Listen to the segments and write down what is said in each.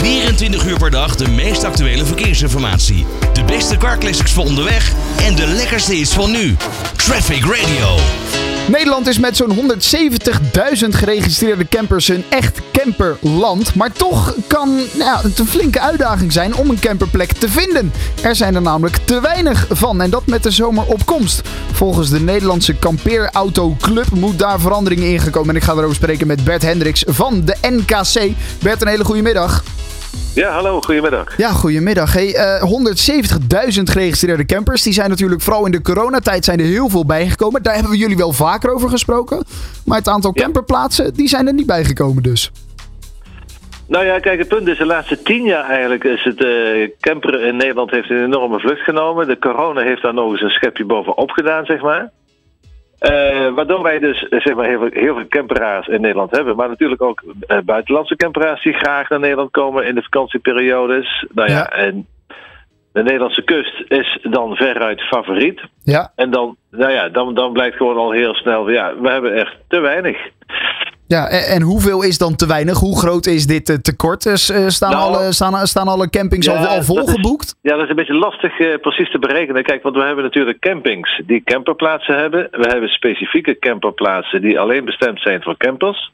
24 uur per dag de meest actuele verkeersinformatie. De beste carclassics voor onderweg en de lekkerste hits van nu. Traffic Radio. Nederland is met zo'n 170.000 geregistreerde campers een echt camperland. Maar toch kan nou, het een flinke uitdaging zijn om een camperplek te vinden. Er zijn er namelijk te weinig van en dat met de zomer op komst. Volgens de Nederlandse Kampeerauto Club moet daar verandering in gekomen. En ik ga erover spreken met Bert Hendricks van de NKC. Bert, een hele goede middag. Ja, hallo, goedemiddag. Ja, goedemiddag. Hey, eh 170.000 geregistreerde campers. Die zijn natuurlijk vooral in de coronatijd zijn er heel veel bijgekomen. Daar hebben we jullie wel vaker over gesproken. Maar het aantal Ja. camperplaatsen, die zijn er niet bijgekomen dus. Nou ja, kijk, het punt is, de laatste tien jaar eigenlijk is het eh camperen in Nederland heeft een enorme vlucht genomen. De corona heeft daar nog eens een schepje bovenop gedaan, zeg maar. Eh, waardoor wij dus zeg maar, heel, veel, heel veel camperaars in Nederland hebben. Maar natuurlijk ook eh, buitenlandse camperaars die graag naar Nederland komen in de vakantieperiodes. Nou ja, Ja. en de Nederlandse kust is dan veruit favoriet. Ja, En dan, nou ja, dan, dan blijkt gewoon al heel snel, ja, we hebben echt te weinig. Ja en, hoeveel is dan te weinig? Hoe groot is dit eh, tekort? Dus, eh, staan, Nou, alle, staan, staan alle campings al, Ja, al dat is- volgeboekt? Ja, dat is een beetje lastig eh, precies te berekenen. Kijk, want we hebben natuurlijk campings die camperplaatsen hebben. We hebben specifieke camperplaatsen die alleen bestemd zijn voor campers.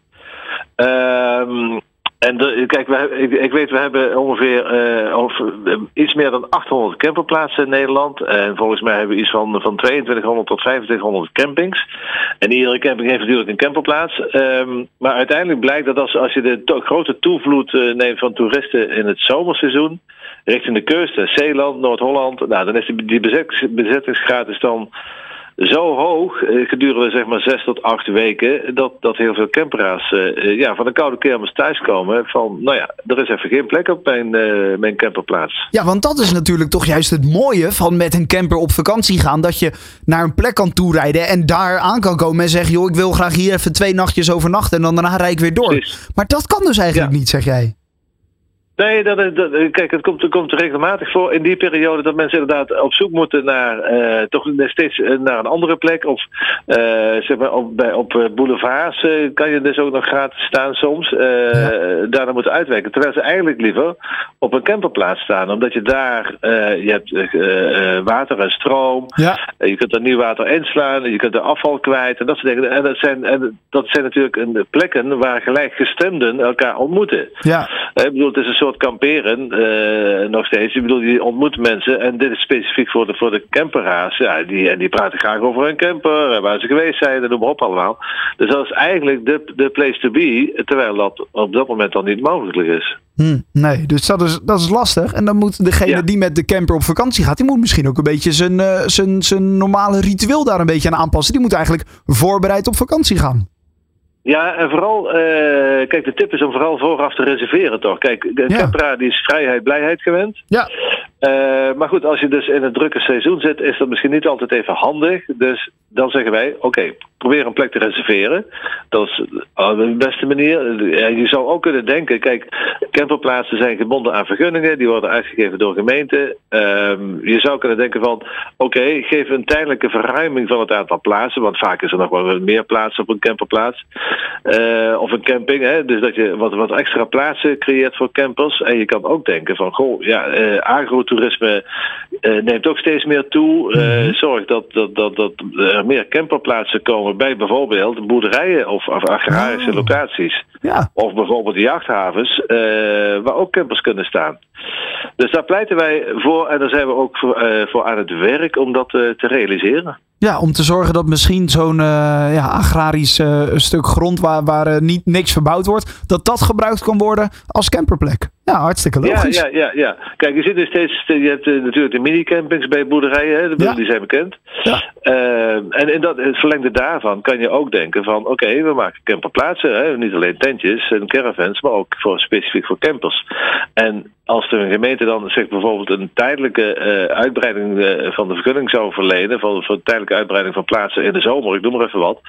Ehm, en kijk, ik, weet, we hebben ongeveer eh, over, eh, iets meer dan 800 camperplaatsen in Nederland. En volgens mij hebben we iets van, van 2200 tot 2500 campings. En iedere camping heeft natuurlijk een camperplaats. Ehm, maar uiteindelijk blijkt dat als, als je de grote toevloed eh, neemt van toeristen in het zomerseizoen richting de kust, Zeeland, Noord-Holland, nou, dan is die, die bezet- bezettingsgraad is dan zo hoog eh, gedurende zeg maar zes tot acht weken dat, dat heel veel camperaars eh, eh, ja, van de koude kermis thuiskomen van nou ja, er is even geen plek op mijn, mijn camperplaats. Ja, want dat is natuurlijk toch juist het mooie van met een camper op vakantie gaan. Dat je naar een plek kan toerijden en daar aan kan komen en zeggen... joh, ik wil graag hier even twee nachtjes overnachten en dan daarna rijd ik weer door. Precies. Maar dat kan dus eigenlijk Ja. niet, zeg jij. Nee, dat, is- dat, kijk, het komt, het komt regelmatig voor in die periode dat mensen inderdaad op zoek moeten naar eh, toch steeds eh, naar een andere plek. Of eh, zeg maar op, bij, op boulevards kan je dus ook nog gratis staan soms. eh Daarna moeten uitwijken. Terwijl ze eigenlijk liever op een camperplaats staan. Omdat je daar, je hebt water en stroom. Ja. Je kunt er nieuw water inslaan, je kunt er afval kwijt en dat soort dingen. En dat zijn, en dat zijn natuurlijk plekken waar gelijkgestemden elkaar ontmoeten. Ja. Ik bedoel, het is een soort kamperen, eh, nog steeds. Ik bedoel, je ontmoet mensen en dit is specifiek voor de, voor de camperaars. Ja, die, en die praten graag over hun camper, en waar ze geweest zijn en noem maar op allemaal. Dus dat is eigenlijk de, de place to be, terwijl dat op dat moment dan niet mogelijk is. Hm, nee, dus dat is, dat is lastig. En dan moet degene Ja. die met de camper op vakantie gaat... die moet misschien ook een beetje zijn, eh, zijn, zijn normale ritueel daar een beetje aan aanpassen. Die moet eigenlijk voorbereid op vakantie gaan. Ja, en vooral, eh, kijk, de tip is om vooral vooraf te reserveren, toch? Kijk, de Ja. camperaar die is vrijheid, blijheid gewend. Ja. Eh, maar goed, als je dus in het drukke seizoen zit, is dat misschien niet altijd even handig. Dus dan zeggen wij, oké, probeer een plek te reserveren. Dat is de beste manier. Je zou ook kunnen denken, kijk, camperplaatsen zijn gebonden aan vergunningen. Die worden uitgegeven door gemeenten. Ehm, je zou kunnen denken van, oké, geef een tijdelijke verruiming van het aantal plaatsen. Want vaak is er nog wel meer plaatsen op een camperplaats. Eh, of een camping, hè? dus dat je wat, wat extra plaatsen creëert voor campers. En je kan ook denken van, goh, ja, eh, agrotourisme eh, neemt ook steeds meer toe. Eh, Zorg dat, dat, dat, dat er meer camperplaatsen komen bij bijvoorbeeld boerderijen of, of agrarische Oh. locaties. Ja, Of bijvoorbeeld jachthavens, eh, waar ook campers kunnen staan. Dus daar pleiten wij voor en daar zijn we ook voor, voor aan het werk om dat te realiseren. Ja om te zorgen dat misschien zo'n eh, ja, agrarisch eh, stuk grond... waar, waar eh, niet, niks verbouwd wordt... dat dat gebruikt kan worden als camperplek. Ja, hartstikke Ja, logisch. ja, ja, ja. Kijk, je ziet er steeds, je hebt natuurlijk de minicampings bij boerderijen, hè, de- Ja. die zijn bekend. Ja. En in dat, het verlengde daarvan kan je ook denken van, oké, we maken camperplaatsen, hè, niet alleen tentjes en caravans, maar ook voor, specifiek voor campers. En als de gemeente dan zegt bijvoorbeeld een tijdelijke eh, uitbreiding eh, van de vergunning zou verlenen, voor, voor een tijdelijke uitbreiding van plaatsen in de zomer, ik noem maar even wat,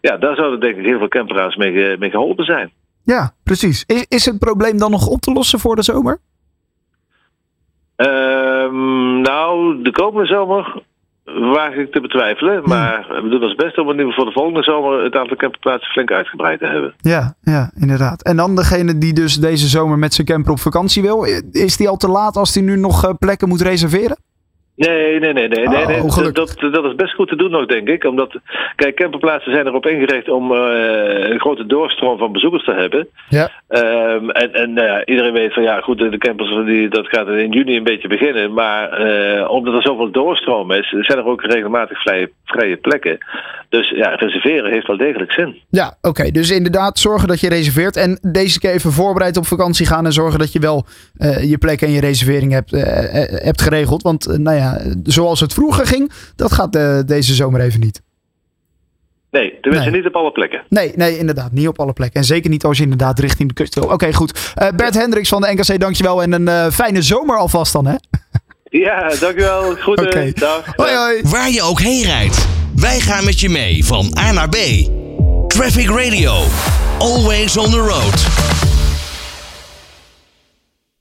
ja, daar zouden denk ik heel veel camperaars mee, mee geholpen zijn. Ja, precies. Is, is het probleem dan nog op te lossen voor de zomer? Ehm, nou, de komende zomer waag ik te betwijfelen. Maar we doen ons best om in ieder geval voor de volgende zomer het aantal camperplaatsen flink uitgebreid te hebben. Ja, ja, inderdaad. En dan degene die dus deze zomer met zijn camper op vakantie wil. Is die al te laat als hij nu nog eh, plekken moet reserveren? Nee, nee, nee, nee. nee, Oh. Dat, dat, dat is best goed te doen nog, denk ik. Omdat, kijk, camperplaatsen zijn erop ingericht om eh, een grote doorstroom van bezoekers te hebben. Ja. Ehm, en en ja, iedereen weet van ja, goed, de campers die, dat gaat in juni een beetje beginnen. Maar eh, omdat er zoveel doorstroom is, zijn er ook regelmatig vrije, vrije plekken. Dus ja, reserveren heeft wel degelijk zin. Ja, oké. Dus inderdaad, zorgen dat je reserveert. En deze keer even voorbereid op vakantie gaan. En zorgen dat je wel eh, je plek en je reservering hebt, hebt geregeld. Want nou ja, zoals het vroeger ging, dat gaat eh, deze zomer even niet. Nee, tenminste Nee. niet op alle plekken. Nee, nee, inderdaad. Niet op alle plekken. En zeker niet als je inderdaad richting de kust wil. Oké, goed. Eh, Bert Hendricks van de NKC, dankjewel. En een eh, fijne zomer alvast dan, hè? Ja, dankjewel. Goed. Dag. Hoi, hoi. Waar je ook heen rijdt. Wij gaan met je mee van A naar B. Traffic Radio. Always on the road.